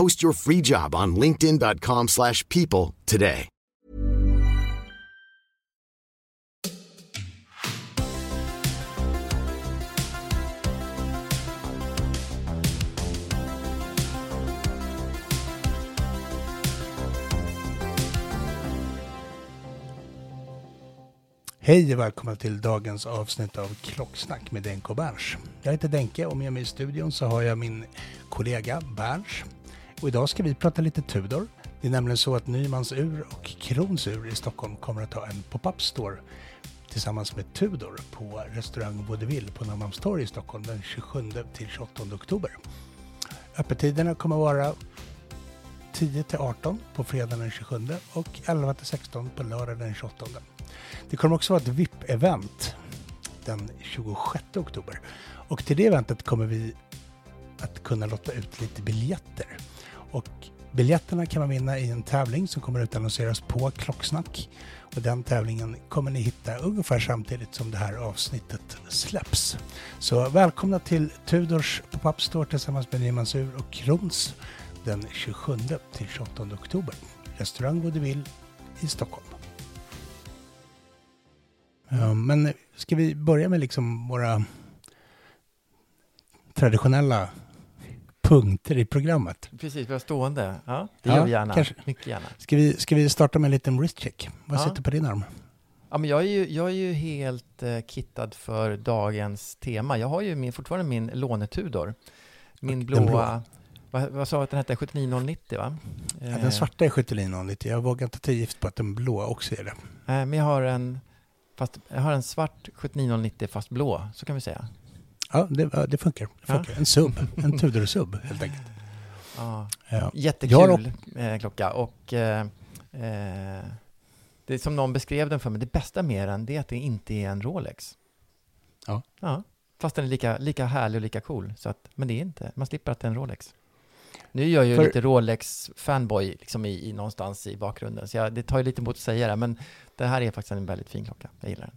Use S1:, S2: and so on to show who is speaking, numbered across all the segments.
S1: Post your free job on linkedin.com slash people today.
S2: Hej och välkomna till dagens avsnitt av Klocksnack med Denke och Berns. Jag heter Denke och med mig i studion så har jag min kollega Berns. Och idag ska vi prata lite Tudor. Det är nämligen så att Nymans ur och Krons ur i Stockholm kommer att ha en pop-up store tillsammans med Tudor på restaurang Vaudeville på Norrmalmstorg i Stockholm den 27 till 28 oktober. Öppettiderna kommer att vara 10 till 18 på fredag den 27 och 11 till 16 på lördag den 28. Det kommer också vara ett VIP-event den 26 oktober. Och till det eventet kommer vi att kunna lotta ut lite biljetter. Och biljetterna kan man vinna i en tävling som kommer att utannonseras på Klocksnack. Och den tävlingen kommer ni hitta ungefär samtidigt som det här avsnittet släpps. Så välkomna till Tudors Pop-Up Store tillsammans med Nyman och Krons den 27 till 28 oktober. Restaurang Vaudeville i Stockholm. Ja, men ska vi börja med liksom våra traditionella punkter i programmet?
S3: Precis, vi har stående. Ja, det
S2: Ja,
S3: gör vi gärna.
S2: kanske.
S3: Mycket gärna.
S2: Ska vi, ska vi starta med en liten wristcheck? Vad
S3: Ja.
S2: sitter på din arm?
S3: Ja, men jag, är ju, jag är ju helt eh, kittad för dagens tema. Jag har ju min, fortfarande min lånetudor. Min blåa...
S2: blåa.
S3: Vad, vad sa jag att den hette? 79090 va?
S2: Ja,
S3: Eh,
S2: den svarta är 79 lite. Jag vågar inte ta gift på att den blåa också är det.
S3: Nej, men jag har en... Fast jag har en svart 79090 fast blå, så kan vi säga.
S2: Ja, det, ja, det funkar. Det
S3: Ja.
S2: funkar. En sub. En Tudor-sub helt enkelt.
S3: Ja.
S2: Ja.
S3: Jättekul eh, klocka och eh, eh, det är som någon beskrev den för mig, det bästa med den det är att det inte är en Rolex.
S2: Ja.
S3: ja. Fast den är lika, lika härlig och lika cool. Så att, men det är inte, man slipper att det är en Rolex. Nu är jag ju
S2: För-
S3: lite Rolex-fanboy liksom i, i någonstans i bakgrunden, så jag, det tar ju lite emot att säga det, men det här är faktiskt en väldigt fin klocka. Jag gillar den.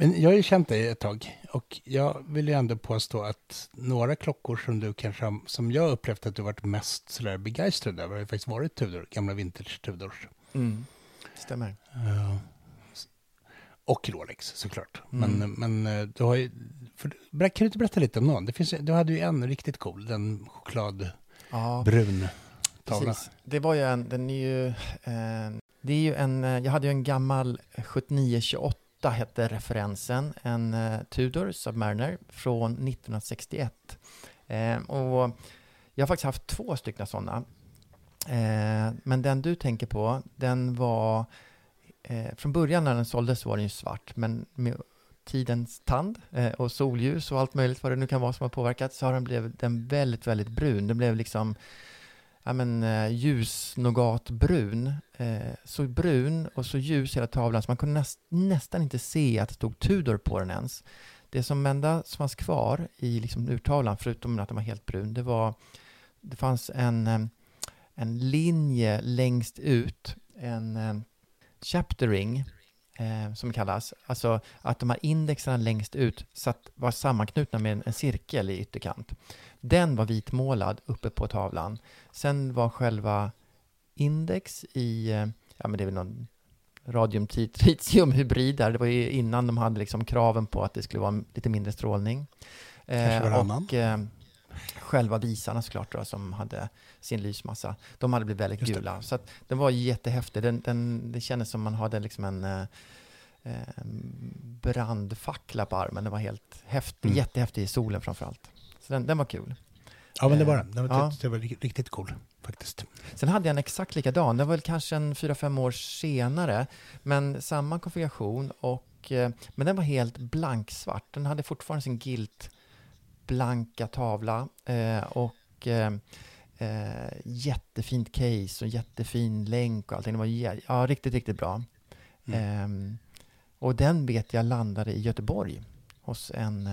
S2: Men jag har ju känt dig ett tag och jag vill ju ändå påstå att några klockor som du kanske har, som jag upplevt att du varit mest sådär begeistrad över har ju faktiskt varit Tudor, gamla vintage Tudors.
S3: Mm. Stämmer.
S2: Ja. och Rolex såklart.
S3: Mm.
S2: Men, men eh, du har ju, för, kan du inte berätta lite om någon? Det finns, du hade ju en riktigt cool, den chokladbrun
S3: Ja,
S2: tavla.
S3: Precis. Det var ju en, den är ju, eh, det är ju en, eh, jag hade ju en gammal 7928 hette referensen, en eh, Tudor Submariner från 1961. Eh, och jag har faktiskt haft två stycken sådana. Eh, men den du tänker på, den var, eh, från början när den såldes var den ju svart, men med tidens tand eh, och solljus och allt möjligt vad det nu kan vara som har påverkat så har den blivit den väldigt, väldigt brun. Den blev liksom ja, men, eh, ljus ljusnogatbrun. Eh, så brun och så ljus hela tavlan så man kunde näst, nästan inte se att det stod Tudor på den ens. Det som enda som fanns kvar i liksom urtavlan, förutom att den var helt brun, det var det fanns en, eh, en linje längst ut en eh, chaptering, eh, som det kallas. Alltså att de här indexerna längst ut satt, var sammanknutna med en, en cirkel i ytterkant. Den var vitmålad uppe på tavlan. Sen var själva index i, eh, ja men det är väl någon radiumtritiumhybrid där. Det var ju innan de hade liksom kraven på att det skulle vara lite mindre strålning.
S2: Varannan.
S3: och eh, själva visarna såklart då, som hade sin lysmassa. De hade blivit väldigt gula. Så att den var jättehäftig. Den, den, det kändes som man hade liksom en eh, eh, brandfackla på armen. Den var helt häftig,
S2: Mm.
S3: jättehäftig i solen framför allt. Så den, den var kul.
S2: Ja, men det var
S3: Eh,
S2: den. Den var,
S3: ja.
S2: det var riktigt- cool faktiskt.
S3: Sen hade jag en exakt likadan. Det var väl kanske en 4-5 år senare. Men samma konfiguration. Och, eh, men den var helt blanksvart. Den hade fortfarande sin gilt blanka tavla. Eh, och jättefint case och jättefin länk och allting. Det var ja, riktigt, riktigt bra.
S2: Mm.
S3: Ehm, och den vet jag landade i Göteborg hos en,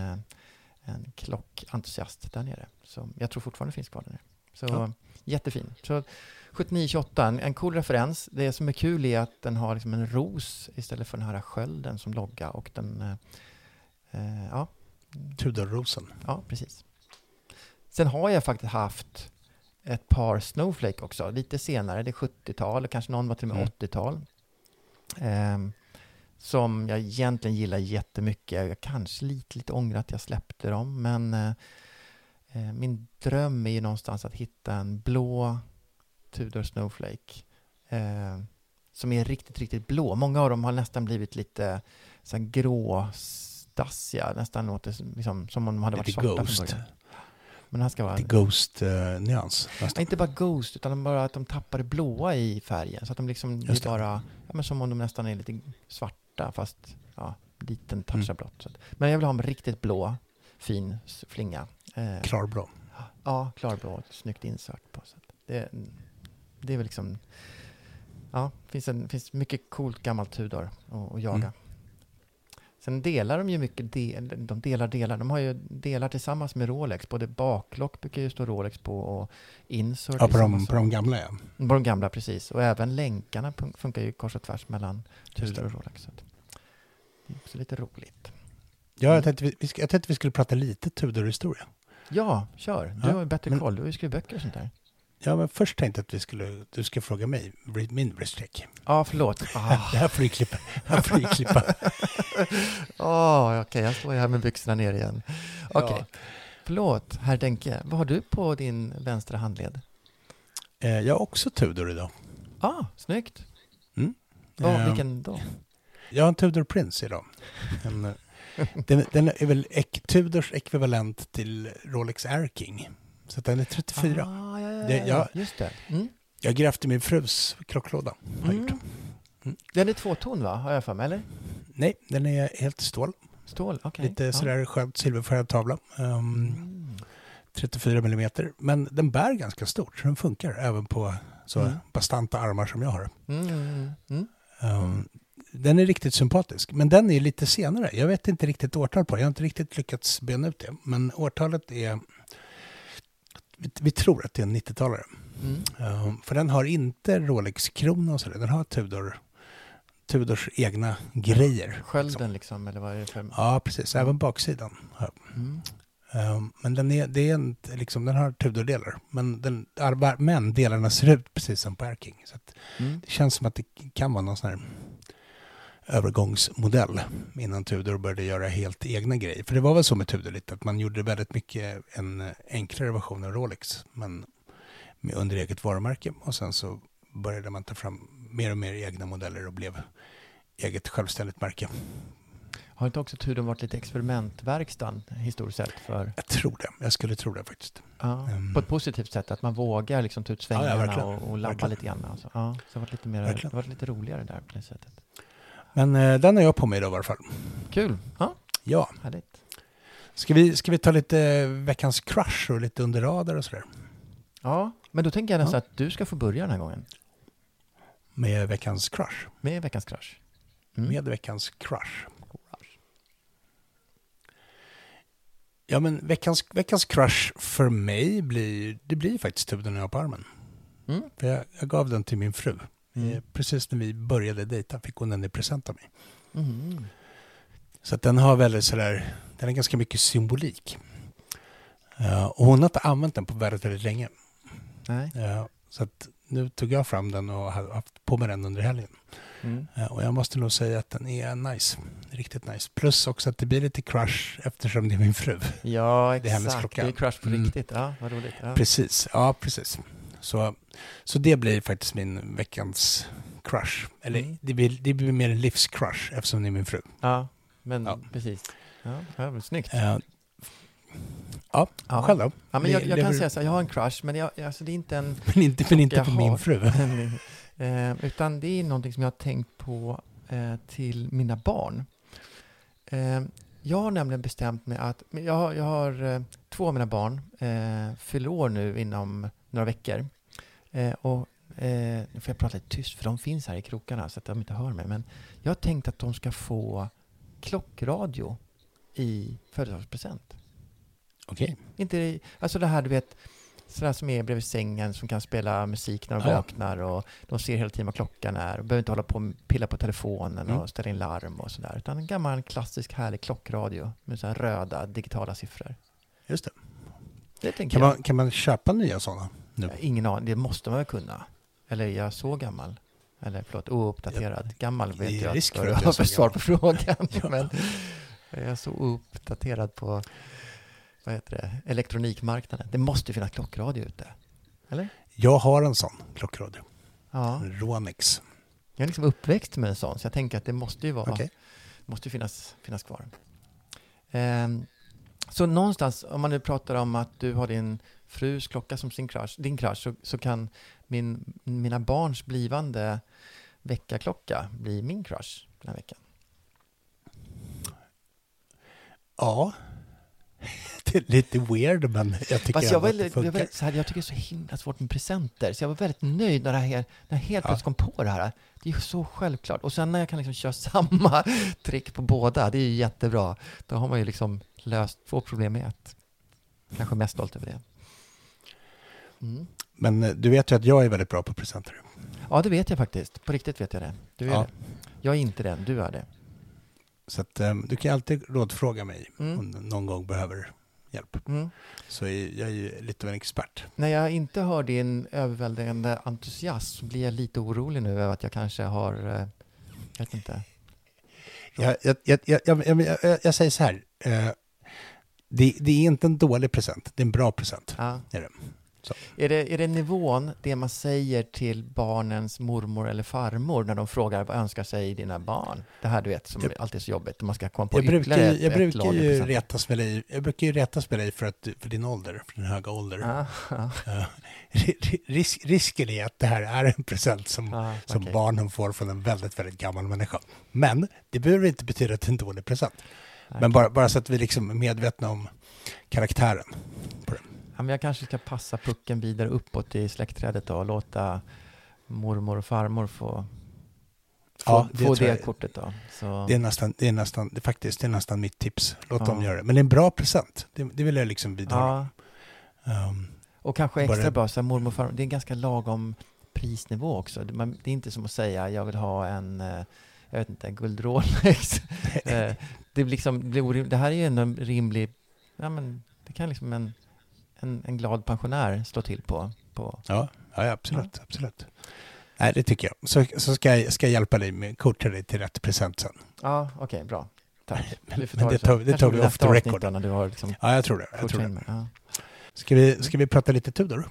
S3: en klockentusiast där nere. Så jag tror fortfarande finns kvar där nere. Så
S2: Ja.
S3: jättefin. Så 7928, en, en cool referens. Det som är kul är att den har liksom en ros istället för den här skölden som logga. Och den, eh, eh, ja,
S2: Tudorrosen.
S3: ja, precis. Sen har jag faktiskt haft ett par Snowflake också, lite senare, det är 70-tal, kanske någon var till och med
S2: Mm.
S3: 80-tal. Ehm, som jag egentligen gillar jättemycket. Jag kanske lite, lite ångrar att jag släppte dem, men eh, eh, min dröm är ju någonstans att hitta en blå Tudor Snowflake. Eh, som är riktigt, riktigt blå. Många av dem har nästan blivit lite så här gråstassiga, nästan låter som- liksom, som om de hade varit svarta
S2: Ghost.
S3: från början. Men ska vara...
S2: Lite Ghost-nyans.
S3: Ja, inte bara Ghost, utan bara att de tappar det blåa i färgen. Så att de liksom blir
S2: Just det.
S3: bara, ja, men som om de nästan är lite svarta, fast ja, liten touch
S2: Mm.
S3: av blått. Men jag vill ha en riktigt blå, fin flinga. Eh,
S2: Klarblå.
S3: Ja, klarblå, snyggt insert på. Så det, det är väl liksom, ja, finns en, finns mycket coolt gammalt Tudor att, att jaga.
S2: Mm.
S3: Sen delar de ju mycket, del, de delar delar. De har ju delar tillsammans med Rolex. Både baklock brukar ju stå Rolex på och insert.
S2: Ja, på de, på de gamla ja.
S3: På de gamla, precis. Och även länkarna fun- funkar ju kors och tvärs mellan Tudor och Rolex. Så det är också lite roligt.
S2: Ja, jag tänkte, vi, jag tänkte vi skulle prata lite Tudor-historia.
S3: Ja, kör. Du
S2: Ja,
S3: har ju bättre
S2: men-
S3: koll. Du har ju skrivit böcker och sånt där.
S2: Ja, men först tänkte jag att vi skulle, du ska fråga mig, min wristcheck.
S3: Ja, förlåt. Ah.
S2: Det här får du klippa. Här får du klippa.
S3: Åh, okej, jag står ju här med byxorna ner igen. Okej,
S2: Ja.
S3: förlåt, herr Denke. Vad har du på din vänstra handled?
S2: Eh, Jag har också Tudor idag.
S3: Ah, snyggt.
S2: Mm.
S3: Ja,
S2: Eh,
S3: vilken då?
S2: Jag har en Tudor Prince idag. En, eh, den, den är väl ek, Tudors ekvivalent till Rolex Air King. Så den är 34.
S3: Ah, ja, ja,
S2: Det-
S3: ja,
S2: jag-
S3: just det. Mm.
S2: Jag grävde min frus klocklåda. Har gjort.
S3: Mm. Den är tvåton, va? Har jag för mig, eller?
S2: Nej, den är helt stål.
S3: Stål, okej.
S2: Lite
S3: ja.
S2: sådär skönt silverfärgad tavla. Um,
S3: Mm.
S2: 34 millimeter. Men den bär ganska stort, så den funkar även på så
S3: Mm.
S2: bastanta armar som jag har.
S3: Mm, mm, mm.
S2: Um, den är riktigt sympatisk, men den är lite senare. Jag vet inte riktigt årtal på. Jag har inte riktigt lyckats bena ut det. Men årtalet är... Vi, tror att det är en 90-talare.
S3: Mm.
S2: Um, för den har inte Rolex-krona och sådär. Den har Tudor, Tudors egna grejer.
S3: Skölden liksom, eller vad är det för...
S2: Ja, precis. Även baksidan.
S3: Mm.
S2: Um, men den, är, det är inte, liksom, den har Tudor-delar. Men, den, men delarna ser ut precis som på Air King. Så
S3: Mm.
S2: det känns som att det kan vara någon sån här övergångsmodell innan Tudor började göra helt egna grejer. För det var väl så med Tudor lite, att man gjorde väldigt mycket en enklare version av Rolex, men med under eget varumärke. Och sen så började man ta fram mer och mer egna modeller och blev eget självständigt märke.
S3: Har inte också Tudor varit lite experimentverkstan historiskt sett? För,
S2: Jag tror det. Jag skulle tro det faktiskt.
S3: ja,
S2: Mm.
S3: På ett positivt sätt, att man vågar liksom ta ut
S2: Ja, ja,
S3: svängarna
S2: verkligen.
S3: och, och labba lite grann. Alltså. Ja, så det har varit lite, mer,
S2: Verkligen.
S3: det har varit lite roligare där på det sättet.
S2: Men eh, den har jag på mig idag i alla fall.
S3: Kul! Ja,
S2: Ja.
S3: härligt.
S2: Ska vi, ska vi ta lite veckans crush och lite under radar och sådär?
S3: Ja, men då tänker jag nästan att du ska få börja den här gången
S2: Med veckans crush.
S3: med veckans krasch. Mm.
S2: Med veckans crush. Ja, men veckans, veckans crush för mig blir, det blir faktiskt Tudorn jag har på armen.
S3: Mm.
S2: För jag, jag gav den till min fru
S3: Mm.
S2: Eh, Precis när vi började dejta fick hon den i present av mig.
S3: Mm.
S2: Så att den har väldigt sådär, den har ganska mycket symbolik. Eh, och hon har inte använt den på väldigt, väldigt länge. Eh, så att nu tog jag fram den och har haft på mig den under helgen.
S3: Mm.
S2: Eh, och jag måste nog säga att den är nice. Riktigt nice. Plus också att det blir lite crush eftersom det är min fru.
S3: Ja,
S2: Det är hennes
S3: exakt.
S2: klocka.
S3: Det är crush på
S2: Mm.
S3: riktigt. Ja, vad roligt. Ja.
S2: Precis, ja precis. Så, så det blir faktiskt min veckans crush. Eller
S3: Mm.
S2: det, blir, det blir mer en livscrush eftersom det är min fru.
S3: ja, men
S2: Ja.
S3: precis. Ja, ja, men snyggt.
S2: Eh, ja,
S3: Ja.
S2: själv då?
S3: Ja, men jag, jag kan säga så här, jag har en crush, men jag, alltså det är inte en...
S2: Men inte, men inte på
S3: har.
S2: min fru.
S3: eh, utan det är någonting som jag har tänkt på eh, till mina barn. Eh, jag har nämligen bestämt mig att... Jag har, jag har eh, två av mina barn eh, fyller år nu inom några veckor. Eh, och eh, nu får jag prata lite tyst, för de finns här i krokarna så att de inte hör mig. Men jag har tänkt att de ska få klockradio i födelsedagspresent.
S2: Okej.
S3: Inte, det- alltså det här du vet, sådär som är bredvid sängen som kan spela musik när de
S2: Ja,
S3: vaknar och de ser hela tiden vad klockan är och behöver inte hålla på och pilla på telefonen
S2: Mm.
S3: och ställa in larm och sådär. Utan en gammal klassisk härlig klockradio med så här röda digitala siffror.
S2: Just det.
S3: Det
S2: Kan
S3: jag.
S2: man, kan man köpa nya sådana
S3: Jag har Ingen aning, det måste man väl kunna. Eller är jag så gammal? Eller förlåt, ouppdaterad. Gammal
S2: det
S3: vet
S2: är
S3: jag
S2: att är
S3: har för svar
S2: gammal.
S3: på frågan.
S2: Ja.
S3: Men är jag så ouppdaterad på vad heter det, elektronikmarknaden? Det måste ju finnas klockradio ute. Eller?
S2: Jag har en sån klockradio.
S3: Ja.
S2: En Ronix.
S3: Jag är liksom uppväxt med en sån, så jag tänker att det måste ju vara,
S2: Okej.
S3: måste finnas, finnas kvar. Ehm, så någonstans, om man nu pratar om att du har din frus klocka som sin crush, din crush, så, så kan min, mina barns blivande väckarklocka bli min crush den här veckan.
S2: Ja. Det är lite weird men jag tycker
S3: Fast jag, var
S2: att det
S3: väldigt, jag, var
S2: funkar.
S3: så här, jag tycker det är så himla svårt med presenter, så jag var väldigt nöjd när, det här, när jag helt
S2: Ja.
S3: plötsligt kom på det här. Det är ju så självklart. Och sen när jag kan liksom köra samma trick på båda, det är ju jättebra. Då har man ju liksom löst två problem med ett. Kanske mest stolt över det. Mm.
S2: Men eh, du vet ju att jag är väldigt bra på presenter.
S3: Ja, det vet jag faktiskt. På riktigt vet jag det. Du är
S2: Ja.
S3: det. Jag är inte det, du är det.
S2: Så att, eh, du kan alltid rådfråga mig
S3: Mm.
S2: om du någon gång behöver hjälp.
S3: Mm.
S2: Så jag är ju lite av en expert.
S3: När jag inte hör din överväldigande entusiasm så blir jag lite orolig nu över att jag kanske har, eh, jag vet inte.
S2: Jag, jag, jag, jag, jag, säger så här. Eh, det, det är inte en dålig present, det är en bra present.
S3: Ja.
S2: Är det. Så.
S3: Är det, är det nivån, det man säger till barnens mormor eller farmor när de frågar vad önskar sig dina barn? Det här du vet, som
S2: Jag-
S3: alltid är så jobbigt. Man ska komma på
S2: Jag brukar,
S3: ett,
S2: jag
S3: ett
S2: brukar
S3: lager
S2: ju
S3: presenter.
S2: retas med dig, jag brukar ju retas med dig för, att, för din ålder, för din höga ålder.
S3: Ah, ah,
S2: risk, risken är att det här är en present som,
S3: ah,
S2: som
S3: okej.
S2: barnen får från en väldigt, väldigt gammal människa. Men det behöver inte betyda att det är en dålig present. Men bara, bara så att vi liksom är medvetna om karaktären. på det.
S3: Ja, men jag kanske ska passa pucken vidare uppåt i släktträdet då och låta mormor och farmor få, få,
S2: Ja, det
S3: få det
S2: jag-
S3: kortet då. Så,
S2: Det är nästan, det är nästan, det är faktiskt, det är nästan mitt tips. Låt
S3: Ja.
S2: dem göra det. Men det är en bra present. Det, det vill jag liksom vidhålla.
S3: ja,
S2: Um,
S3: och kanske extra
S2: Bara-
S3: bra, så här, mormor och farmor, det är en ganska lagom prisnivå också. Det, man, det är inte som att säga jag vill ha en, eh, jag vet inte, guld Rolex. Eh, det, blir liksom, det här är ju ändå en rimlig, ja men det kan liksom en, en, en glad pensionär slå till på. på.
S2: ja, ja, absolut. absolut. Nej, det tycker jag. Så, så ska, jag, ska jag hjälpa dig med coacha dig till rätt present sen.
S3: Ja, okej, bra. Tack.
S2: Men-
S3: får
S2: men det tar- det tar vi off the record.
S3: när du har liksom
S2: Ja, jag tror det. Jag tror det.
S3: Ja.
S2: Ska, vi, ska vi prata lite Tudor?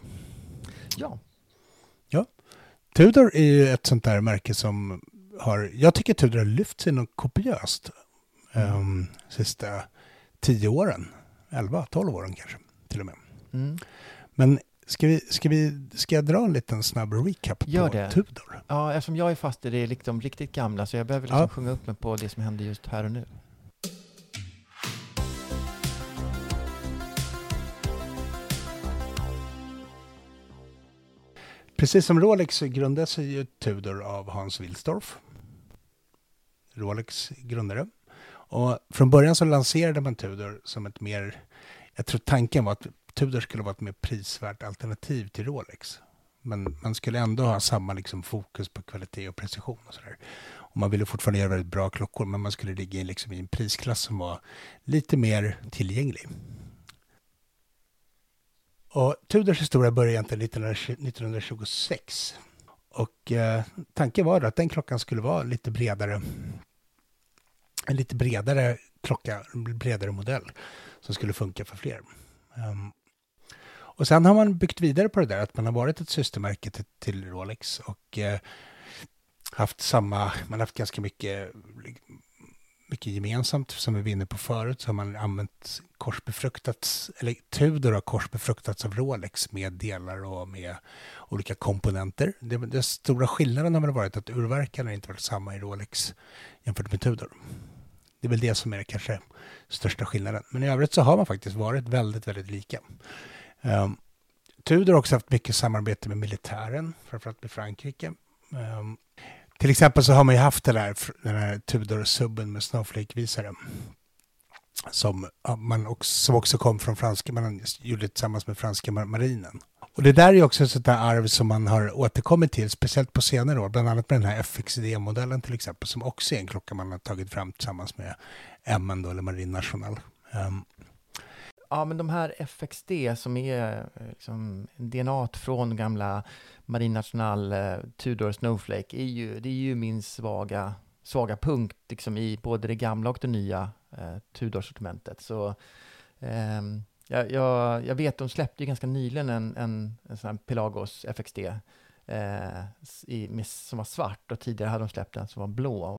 S3: ja.
S2: Tudor är ju ett sånt där märke som har... Jag tycker Tudor har lyft sig något kopiöst
S3: Mm.
S2: um, sista tio åren. 11, 12 åren kanske till och med.
S3: Mm.
S2: Men ska, vi, ska, vi, ska jag dra en liten snabb recap
S3: Gör
S2: på
S3: det.
S2: Tudor?
S3: ja, eftersom jag är fast i det liksom riktigt gamla så jag behöver liksom
S2: Ja.
S3: sjunga upp mig på det som händer just här och nu.
S2: Precis som Rolex så grundade sig ju Tudor av Hans Wilsdorf. Rolex grundare. Och från början så lanserade man Tudor som ett mer... Jag tror tanken var att Tudor skulle vara ett mer prisvärt alternativ till Rolex. Men man skulle ändå ha samma liksom, fokus på kvalitet och precision och sådär. Och man ville fortfarande göra väldigt bra klockor, men man skulle ligga i, liksom, i en prisklass som var lite mer tillgänglig. Och Tudors historia började egentligen 1926. Och eh, tanken var att den klockan skulle vara lite bredare. En lite bredare klocka, en bredare modell som skulle funka för fler. Um, och sen har man byggt vidare på det där, att man har varit ett systermärke till, till Rolex och eh, haft samma, man har haft ganska mycket, mycket gemensamt som vi var inne på förut, så har man använt korsbefruktats, eller Tudor har korsbefruktats av Rolex med delar och med olika komponenter. Det, den stora skillnaden har väl varit att urverkarna inte varit samma i Rolex jämfört med Tudor. Det är väl det som är kanske största skillnaden. Men i övrigt så har man faktiskt varit väldigt, väldigt lika. Um, Tudor har också haft mycket samarbete med militären, framförallt med Frankrike. Um, till exempel så har man ju haft den här, den här Tudor-subben med Snowflake-visare. Som, man också, som också kom från franska, man gjorde det tillsammans med franska marinen. Och det där är också ett sånt där arv som man har återkommit till, speciellt på senare år, bland annat med den här FXD-modellen till exempel, som också är en klocka man har tagit fram tillsammans med MN då, eller Marine National. Um, ehm,
S3: Ja, men de här FXD som är eh, liksom DNA från gamla Marine National eh, Tudor Snowflake är ju, det är ju min svaga, svaga punkt liksom i både det gamla och det nya eh, Tudor-sortimentet. Så eh, jag, jag, jag, vet, de släppte ju ganska nyligen en, en, en sån här Pelagos FXD eh, i, med, som var svart och tidigare hade de släppt en som var blå.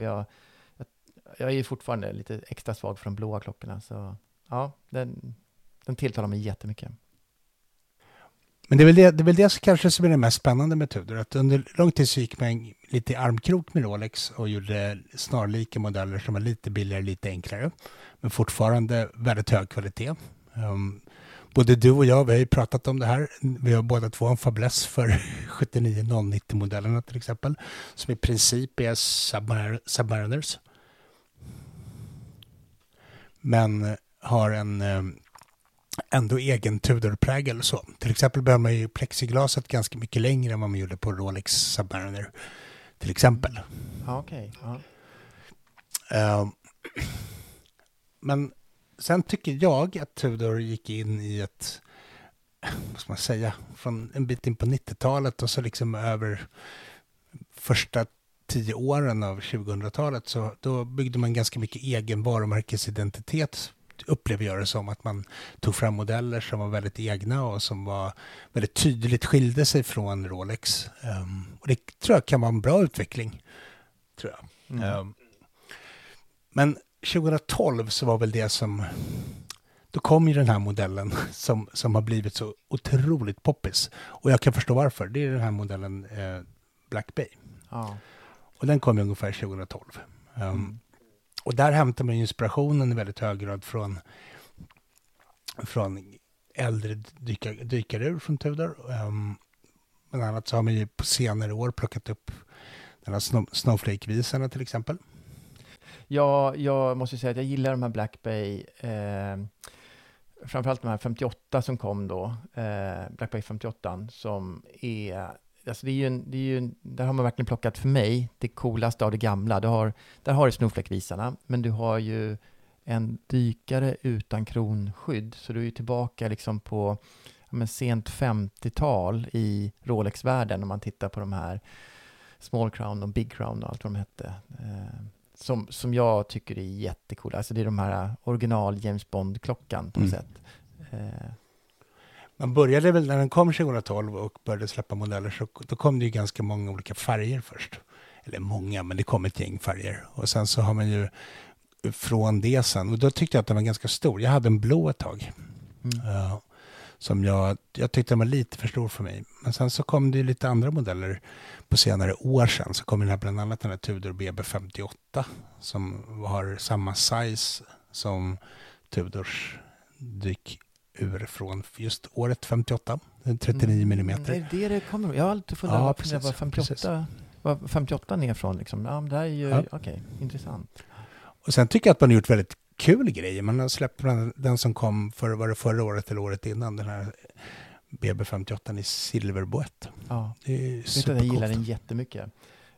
S3: Jag, jag, jag är fortfarande lite extra svag för de blåa klockorna, så ja, den, den tilltalar mig jättemycket.
S2: Men det är, väl det, det är väl det som kanske som är det mest spännande med Tudor, att under lång tid så gick man lite i armkrok med Rolex och gjorde snarlika modeller som var lite billigare, lite enklare, men fortfarande väldigt hög kvalitet. Um, både du och jag, vi har ju pratat om det här. Vi har båda två en fäbless för 79-090-modellerna till exempel, som i princip är Submar Submariners. Men har en um, ändå egen Tudor-prägel. Så. Till exempel behöver man ju plexiglaset ganska mycket längre än vad man gjorde på Rolex Submariner. Till exempel.
S3: Ja, okej. Okay.
S2: Uh, men sen tycker jag att Tudor gick in i ett, vad ska man säga, från en bit in på 90-talet och så liksom över första tio åren av 2000-talet så då byggde man ganska mycket egen varumärkesidentitet upplever jag det som, att man tog fram modeller som var väldigt egna och som var väldigt tydligt skilde sig från Rolex. Um, och det tror jag kan vara en bra utveckling. Tror jag. Mm. Um, men 2012 så var väl det som då kom ju den här modellen som, som har blivit så otroligt poppis. Och jag kan förstå varför. Det är den här modellen eh, Black Bay. Ja. Och den kom ungefär 2012. Um, mm. Och där hämtar man inspirationen i väldigt hög grad från, från äldre dyka, dykarur från Tudor. Um, bland annat så har man ju på senare år plockat upp den här Snow, Snowflake-visarna till exempel
S3: jag, jag måste säga att jag gillar de här Black Bay, eh, framförallt de här 58 som kom då, eh, Black Bay 58, som är Alltså det är ju en, det är ju en, där har man verkligen plockat för mig det coolaste av det gamla. Du har, där har du Snowflake-visarna, men du har ju en dykare utan kronskydd. Så du är ju tillbaka liksom på ja, men sent 50-tal i Rolex-världen om man tittar på de här Small Crown och Big Crown och allt vad de hette. Eh, Eh, som, som jag tycker är jättekool. Alltså det är de här original James Bond-klockan på något
S2: Mm.
S3: sätt. Eh,
S2: Man började väl när den kom 2012 och började släppa modeller så då kom det ju ganska många olika färger först. Eller många, men det kom ett gäng färger. Och sen så har man ju från det sen, och då tyckte jag att den var ganska stor. Jag hade en blå ett tag.
S3: Mm.
S2: eh, som jag, jag tyckte den var lite för stor för mig. Men sen så kom det ju lite andra modeller på senare år sen. Så kom den här bland annat den här Tudor BB58 som har samma size som Tudors dykur från just året 58. Den är 39 millimeter.
S3: Mm, är det det kommer Jag har alltid funderat
S2: Ja, precis,
S3: var 58, var 58 ner från liksom. Ja, men det här är ju,
S2: Ja.
S3: okej, intressant.
S2: Och sen tycker jag att man har gjort väldigt kul grejer. Man har släppt den som kom för, var det förra året eller året innan, den här BB58 i silverboett.
S3: Ja.
S2: Det är
S3: att jag gillar
S2: supercoolt.
S3: den jättemycket.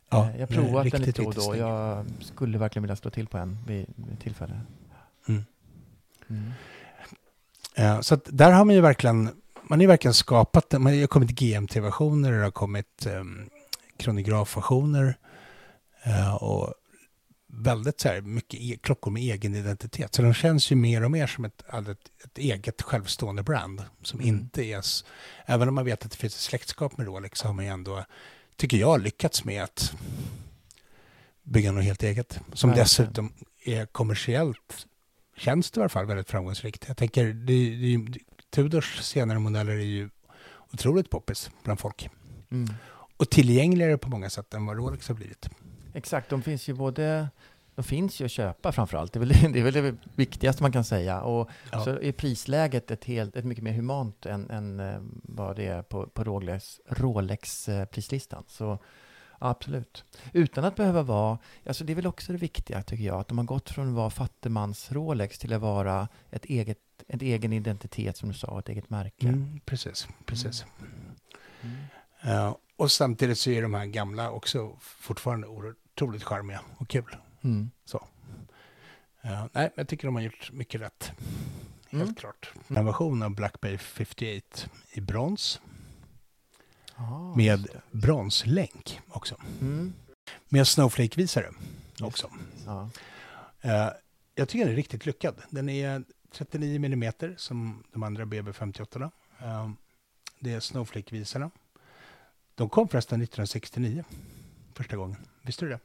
S2: Ja,
S3: Eh, jag har provat den lite då och då. Jag skulle verkligen vilja slå till på en vid, vid tillfälle.
S2: Mm.
S3: Mm.
S2: Eh, Så där har man ju verkligen, man har ju verkligen skapat, man har kommit GMT-versioner, det har kommit um, kronografversioner eh, och väldigt så här mycket e- klockor med egen identitet. Så de känns ju mer och mer som ett, ett, ett eget självstående brand som
S3: Mm.
S2: inte är, även om man vet att det finns ett släktskap med Rolex så har man ju ändå, tycker jag, lyckats med att bygga något helt eget. Som
S3: Verkligen.
S2: dessutom är kommersiellt känns det i alla fall väldigt framgångsrikt. Jag tänker, det, det, Tudors senare modeller är ju otroligt poppis bland folk.
S3: Mm.
S2: Och tillgängligare på många sätt än vad Rolex har blivit.
S3: Exakt, de finns ju både de finns ju att köpa framför allt. Det är väl det, är väl det viktigaste man kan säga. Och
S2: Ja.
S3: så är prisläget ett, helt, ett mycket mer humant än, än eh, vad det är på, på Rolex, Rolex-prislistan. Så ja, absolut. Utan att behöva vara, alltså det är väl också det viktiga tycker jag, att de har gått från att vara fattigmans-Rolex till att vara ett eget, en egen identitet som du sa, ett eget märke.
S2: Mm, precis, precis.
S3: Mm.
S2: Eh, och samtidigt så är de här gamla också fortfarande otroligt charmiga och kul.
S3: Mm.
S2: Så. Eh, nej, jag tycker de har gjort mycket rätt. Helt
S3: Mm.
S2: klart. En version av Black Bay 58 i brons
S3: Ah,
S2: med bronslänk också.
S3: Mm.
S2: Med Snowflake-visare också.
S3: Ja.
S2: Eh, jag tycker den är riktigt lyckad. Den är 39 millimeter som de andra BB58. Eh, det är Snowflake-visarna. De kom förresten 1969 första gången. Visste du det?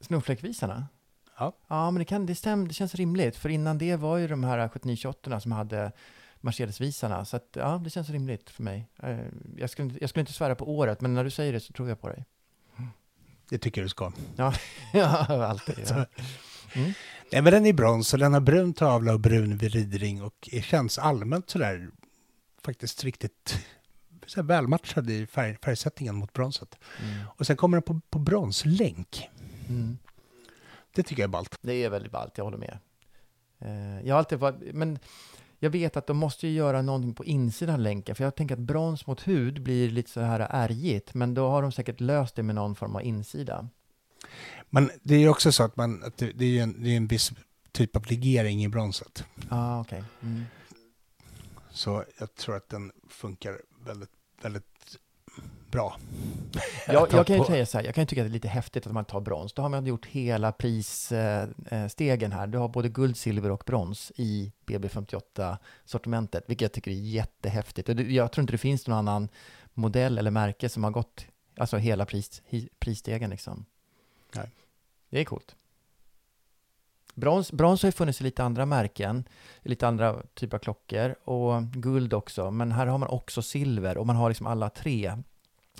S3: Snowflake-visarna?
S2: Ja.
S3: Ja, men det, kan, det, stäm, det känns rimligt. För innan det var ju de här 7928 som hade Mercedes-visarna. Så att, ja, det känns rimligt för mig. Eh, Jag skulle, jag skulle inte svära på året, men när du säger det så tror jag på dig.
S2: Det tycker jag du ska.
S3: Ja, ja alltid. Ja. Mm.
S2: Nej, men den är i brons och den har brun tavla och brun viridring och känns allmänt sådär faktiskt riktigt så välmatchad i färg, färgsättningen mot bronset.
S3: Mm.
S2: Och sen kommer den på, på bronslänk.
S3: Mm.
S2: Det tycker jag är ballt.
S3: Det är väldigt ballt, jag håller med. Eh, Jag har alltid varit, men jag vet att de måste ju göra någonting på insidan av länken, för jag tänker att brons mot hud blir lite så här ärgigt, men då har de säkert löst det med någon form av insida.
S2: Men det är ju också så att, man, att det, är en, det är en viss typ av legering i bronset.
S3: Ah, okej. Mm.
S2: Så jag tror att den funkar väldigt, väldigt bra.
S3: Jag, jag kan ju säga så här, jag kan ju tycka att det är lite häftigt att man tar brons. Då har man gjort hela prisstegen här. Du har både guld, silver och brons i BB58-sortimentet, vilket jag tycker är jättehäftigt. Och jag tror inte det finns någon annan modell eller märke som har gått alltså hela pris, prisstegen. Liksom.
S2: Nej.
S3: Det är coolt. Brons, brons har ju funnits i lite andra märken, lite andra typer av klockor och guld också. Men här har man också silver och man har liksom alla tre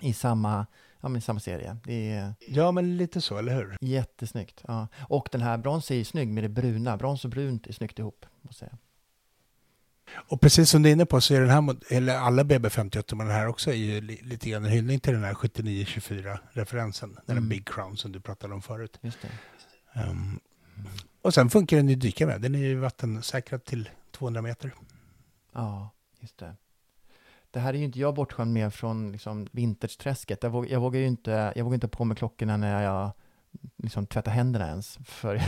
S3: i samma, ja, men samma serie. Är
S2: Ja, men lite så, eller hur?
S3: jättesnyggt. Ja. Och den här brons är ju snygg med det bruna. Brons och brunt är snyggt ihop, måste jag säga.
S2: Och precis som du är inne på så är den här, eller alla BB58, men den här också är ju li, lite grann en hyllning till den här 7924-referensen, den här
S3: Mm.
S2: Big Crown som du pratade om förut.
S3: Just det.
S2: Ehm, och sen funkar den ju att dyka med. Den är ju vattensäkrad till 200 meter.
S3: Ja, just det. Det här är ju inte jag bortskämd med från liksom vintage-träsket. Jag, våg, jag, vågar ju inte, jag vågar inte ha på mig klockorna när jag liksom tvättar händerna ens. För,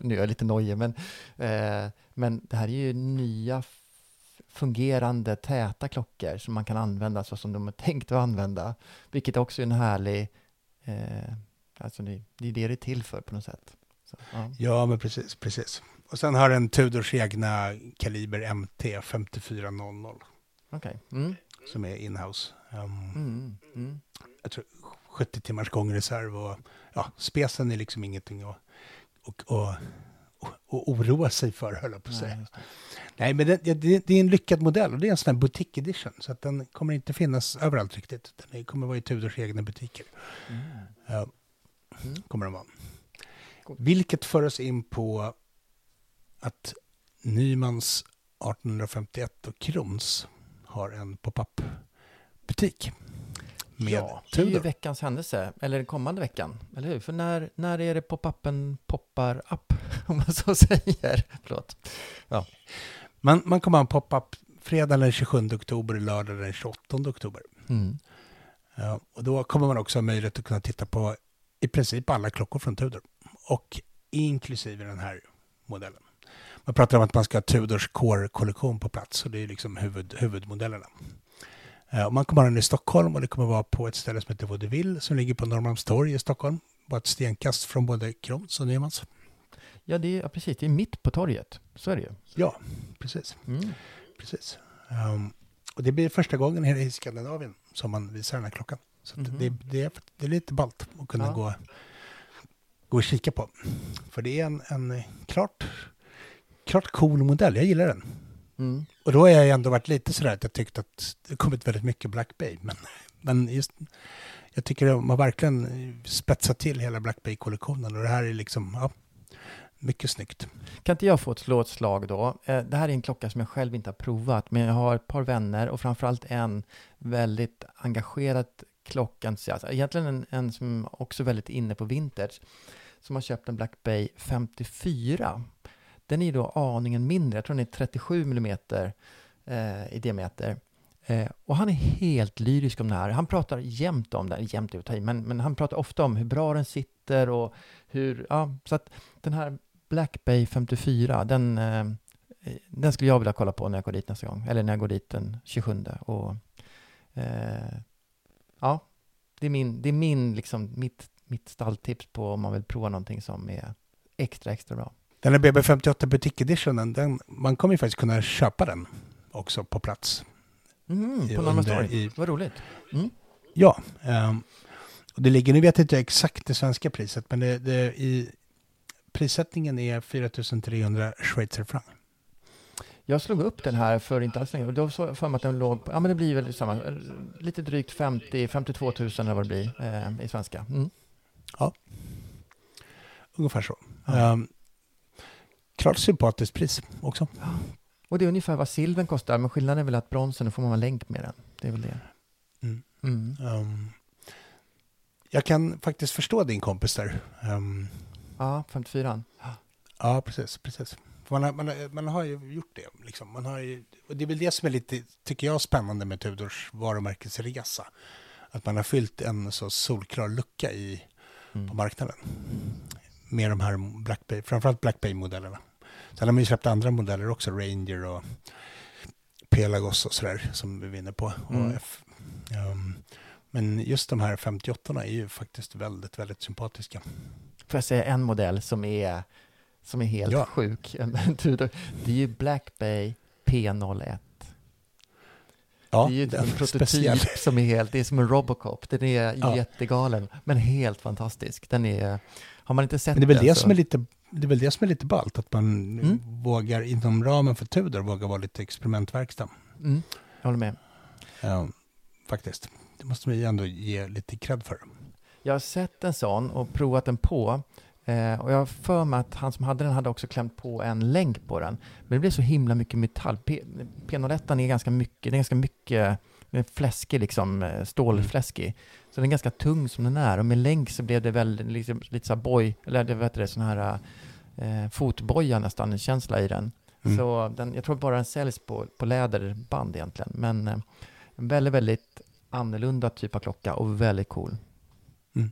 S3: nu är jag lite nojig, men, eh, men det här är ju nya fungerande täta klockor som man kan använda så som de är tänkt att använda. Vilket också är en härlig, eh, alltså det, det är det det är till för på något sätt. Så,
S2: ja. ja. men precis, precis. Och sen har den Tudors egna kaliber MT 5400.
S3: Okay. Mm.
S2: Som är inhouse. Um, mm, mm. Jag tror 70 timmars gångreserv och ja, spesen är liksom ingenting att och, och, och oroa sig för, höll jag på att säga. Nej, men det, det, det, är en lyckad modell och det är en sån här boutique edition. Så att den kommer inte finnas överallt riktigt. Den kommer vara i Tudors egna butiker. Mm. kommer de vara. Vilket för oss in på att Nymans 1851 och Krons har en pop-up butik.
S3: Med ja, det är ju veckans händelse, eller den kommande veckan, eller hur? För när, när är det pop-upen poppar upp, om man så säger? Förlåt. Ja.
S2: Man, man kommer ha en pop-up fredag den 27 oktober och lördag den 28 oktober. Mm. Ja, och då kommer man också ha möjlighet att kunna titta på i princip alla klockor från Tudor. Och inklusive den här modellen. Man pratar om att man ska ha Tudors Core-kollektion på plats och det är liksom huvud, huvudmodellerna. Och man kommer ha den i Stockholm och det kommer vara på ett ställe som heter Vaudeville som ligger på Norrmalmstorg i Stockholm. Bara ett stenkast från både Krons och Nymans.
S3: Ja, det är, ja, precis. Det är mitt på torget. Så är det ju.
S2: Ja, precis. Mm. precis. Um, och det blir första gången här i Skandinavien som man visar den här klockan. Så mm -hmm. det, det, är, det är lite ballt att kunna ja. gå, gå och kika på. För det är en, en klart, klart cool modell. Jag gillar den. Mm. Och då har jag ändå varit lite sådär att jag tyckte att det kommit väldigt mycket Black Bay. Men, men just, jag tycker att de har verkligen spetsat till hela Black Bay-kollektionen och det här är liksom, ja, mycket snyggt.
S3: Kan inte jag få ett slå ett slag då? Eh, det här är en klocka som jag själv inte har provat, men jag har ett par vänner och framförallt en väldigt engagerad klockentusiast, egentligen en, en som också är väldigt inne på vintage, som har köpt en Black Bay 54 den är ju då aningen mindre, jag tror den är 37 mm eh, i diameter. Eh, och han är helt lyrisk om det här. Han pratar jämt om det, jämt är men, men han pratar ofta om hur bra den sitter och hur, ja, så att den här Black Bay 54, den, eh, den skulle jag vilja kolla på när jag går dit nästa gång, eller när jag går dit den 27. Och, eh, ja, det är min, det är min liksom, mitt, mitt stalltips på om man vill prova någonting som är extra, extra bra.
S2: Den här BB58 Butik Editionen, den, man kommer ju faktiskt kunna köpa den också på plats.
S3: Mm, på Norrmalmstorg, vad roligt. Mm.
S2: Ja, um, och det ligger, nu vet jag inte exakt det svenska priset, men det, det i, prissättningen är 4300 schweizerfranc.
S3: Jag slog upp den här för inte alls länge, och då såg jag för mig att den låg på, ja men det blir väl samma, lite drygt 50, 52 000 eller vad det blir eh, i svenska. Mm.
S2: Ja, ungefär så. Ja. Um, klart sympatiskt pris också. Ja.
S3: Och det är ungefär vad silven kostar, men skillnaden är väl att bronsen, då får man en länk med den. Det är väl det.
S2: Mm. Mm. Um, jag kan faktiskt förstå din kompis där. Um,
S3: ja, 54
S2: Ja, precis. precis. Man har, man, har, man har ju gjort det. Liksom. Man har ju, och det är väl det som är lite, tycker jag, spännande med Tudors varumärkesresa. Att man har fyllt en så solklar lucka i, mm. på marknaden. Med de här Black Bay, framförallt Black Bay-modellerna. Sen har man ju släppt andra modeller också, Ranger och Pelagos och sådär, som vi vinner på. Mm. F, um, men just de här 58 är ju faktiskt väldigt, väldigt sympatiska.
S3: Får jag säga en modell som är, som är helt ja. sjuk? Det är ju Black Bay P01. Ja, det är ju en prototyp speciell. som är helt, det är som en Robocop. Den är ja. jättegalen, men helt fantastisk. Den är, har man inte sett
S2: men det är väl det, det som är lite det är väl det som är lite ballt, att man mm. vågar inom ramen för Tudor våga vara lite experimentverksam.
S3: Mm. Jag håller med.
S2: Ja, faktiskt. Det måste vi ändå ge lite cred för.
S3: Jag har sett en sån och provat den på. Eh, och jag har för mig att han som hade den hade också klämt på en länk på den. Men det blev så himla mycket metall. P P01 är ganska mycket, det är ganska mycket fläskig, liksom, eh, stålfläskig. Så den är ganska tung som den är. Och med länk så blev det väl liksom, lite så här boj, eller det vet det, sån här eh, fotboja nästan, en känsla i den. Mm. Så den, jag tror bara den säljs på, på läderband egentligen. Men eh, väldigt, väldigt annorlunda typ av klocka och väldigt cool.
S2: Mm.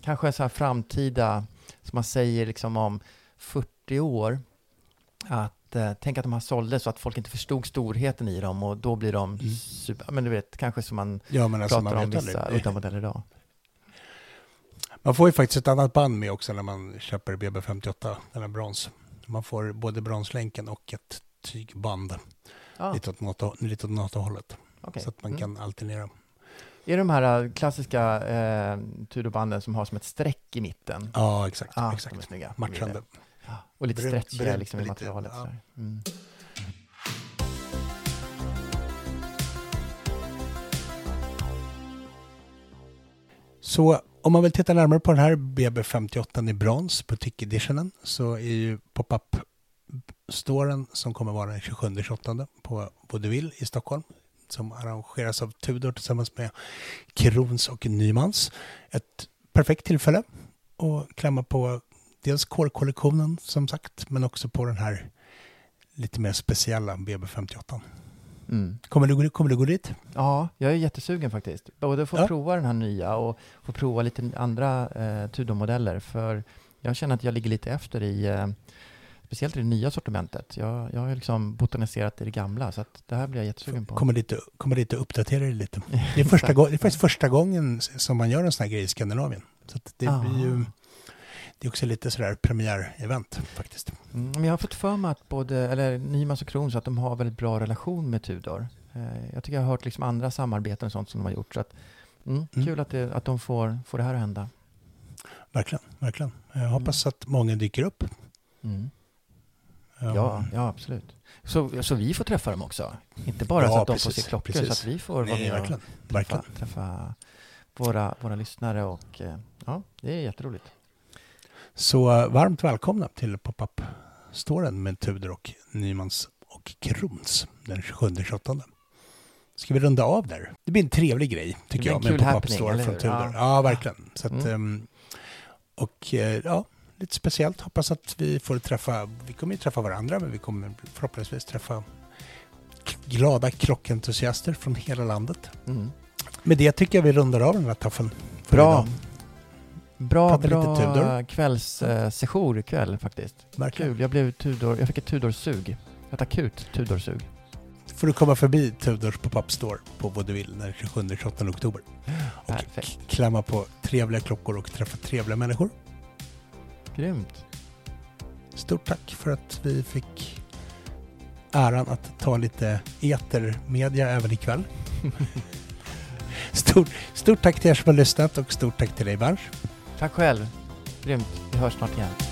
S3: kanske så här framtida, som man säger liksom om 40 år, att eh, tänk att de här såldes så att folk inte förstod storheten i dem och då blir de
S2: Mm.
S3: super, men du vet, kanske som man
S2: Ja, men alltså,
S3: pratar
S2: man
S3: om vissa
S2: aldrig.
S3: udda modeller idag.
S2: Man får ju faktiskt ett annat band med också när man köper BB58, den här brons. Man får både bronslänken och ett tygband.
S3: Ja,
S2: Lite åt NATO- NATO-hållet.
S3: okej.
S2: Så att man
S3: Mm.
S2: kan alternera.
S3: Är det de här äh, klassiska eh, Tudorbanden som har som ett streck i mitten?
S2: Ja, exakt.
S3: Ah,
S2: exakt. Matchande.
S3: Ja, Och lite
S2: Brunt-
S3: stretchiga
S2: brunt
S3: liksom i
S2: lite-
S3: materialet.
S2: ja.
S3: Mm.
S2: Så om man vill titta närmare på den här BB58 i brons, butik editionen, så är ju pop-up storen som kommer vara den 27-28 på Vaudeville i Stockholm som arrangeras av Tudor tillsammans med Krons och Nymans. Ett perfekt tillfälle att klämma på dels core-kollektionen som sagt, men också på den här lite mer speciella BB58.
S3: Mm.
S2: Kommer du, kommer du gå dit?
S3: Ja, jag är jättesugen faktiskt. Både få
S2: Ja.
S3: prova den här nya och få prova lite andra eh, Tudor-modeller. För jag känner att jag ligger lite efter i, eh, speciellt i det nya sortimentet. Jag, jag har ju liksom botaniserat i det gamla, så att det här blir jag jättesugen på.
S2: Kommer dit, kommer dit och uppdatera dig lite. Det är, första gång, det är faktiskt första gången som man gör en sån här grej i Skandinavien. Så det
S3: Ah.
S2: blir ju... Det är också lite sådär premiärevent faktiskt.
S3: Mm, men jag har fått för mig att både, eller Nymans och Krons, att de har väldigt bra relation med Tudor. Eh, jag tycker jag har hört liksom andra samarbeten och sånt som de har gjort. Så att, mm,
S2: Mm.
S3: Kul att, det, att de får, får det här att hända.
S2: Verkligen, verkligen. Jag hoppas att många dyker upp.
S3: Mm.
S2: Ja.
S3: Ja, ja, absolut. Så, så vi får träffa dem också? Inte bara
S2: Ja,
S3: så att de
S2: precis,
S3: får se klockor,
S2: precis.
S3: så att vi får vara med och
S2: verkligen.
S3: träffa,
S2: verkligen.
S3: träffa våra, våra lyssnare. Och, eh, ja, det är jätteroligt.
S2: Så eh, varmt välkomna till pop-up-storen med Tudor och Nymans och Krons den 27-28. Ska vi runda av där? Det blir en trevlig grej, tycker jag, med pop-up-store
S3: eller
S2: från? Tudor.
S3: Ja.
S2: Ja, verkligen. Så att,
S3: Mm.
S2: ehm, och eh, ja, lite speciellt. Hoppas att vi får träffa, vi kommer ju träffa varandra, men vi kommer förhoppningsvis träffa glada krockentusiaster från hela landet.
S3: Mm.
S2: Med det tycker jag vi rundar av den här taffen. för
S3: Bra.
S2: idag.
S3: Bra,
S2: Prata
S3: bra
S2: Tudor.
S3: kvällssejour ikväll faktiskt.
S2: Verkligen.
S3: Kul, jag blev Tudor, jag fick ett Tudor-sug. Ett akut Tudor-sug.
S2: får du komma förbi Tudors pop-up store på Vaudeville den 27-28 oktober. Och
S3: Perfekt.
S2: klämma på trevliga klockor och träffa trevliga människor.
S3: Grymt.
S2: Stort tack för att vi fick äran att ta lite etermedia även ikväll. Stort, stort tack till er som har lyssnat och stort tack till dig Bars.
S3: Tack själv. Grymt. Vi hörs snart igen.